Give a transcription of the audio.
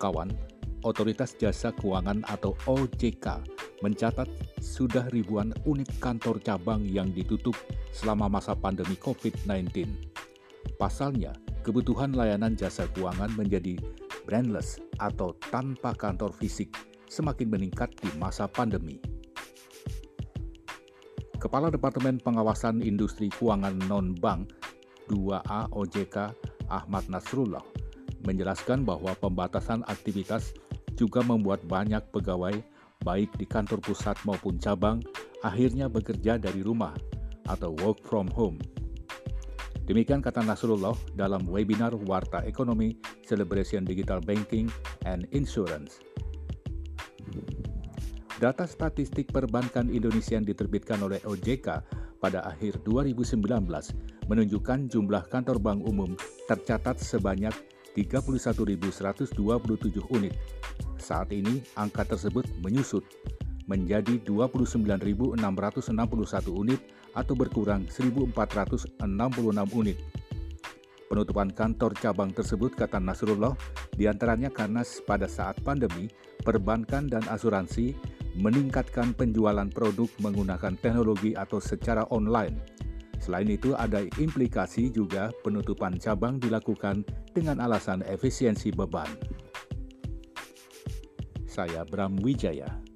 kawan, Otoritas Jasa Keuangan atau OJK mencatat sudah ribuan unit kantor cabang yang ditutup selama masa pandemi COVID-19. Pasalnya, kebutuhan layanan jasa keuangan menjadi brandless atau tanpa kantor fisik semakin meningkat di masa pandemi. Kepala Departemen Pengawasan Industri Keuangan Non-Bank 2A OJK Ahmad Nasrullah menjelaskan bahwa pembatasan aktivitas juga membuat banyak pegawai, baik di kantor pusat maupun cabang, akhirnya bekerja dari rumah atau work from home. Demikian kata Nasrullah dalam webinar Warta Ekonomi Celebration Digital Banking and Insurance. Data statistik perbankan Indonesia yang diterbitkan oleh OJK pada akhir 2019 menunjukkan jumlah kantor bank umum tercatat sebanyak 31.127 unit. Saat ini, angka tersebut menyusut menjadi 29.661 unit atau berkurang 1.466 unit. Penutupan kantor cabang tersebut, kata Nasrullah, di antaranya karena pada saat pandemi, perbankan dan asuransi meningkatkan penjualan produk menggunakan teknologi atau secara online Selain itu, ada implikasi juga penutupan cabang dilakukan dengan alasan efisiensi beban. Saya Bram Wijaya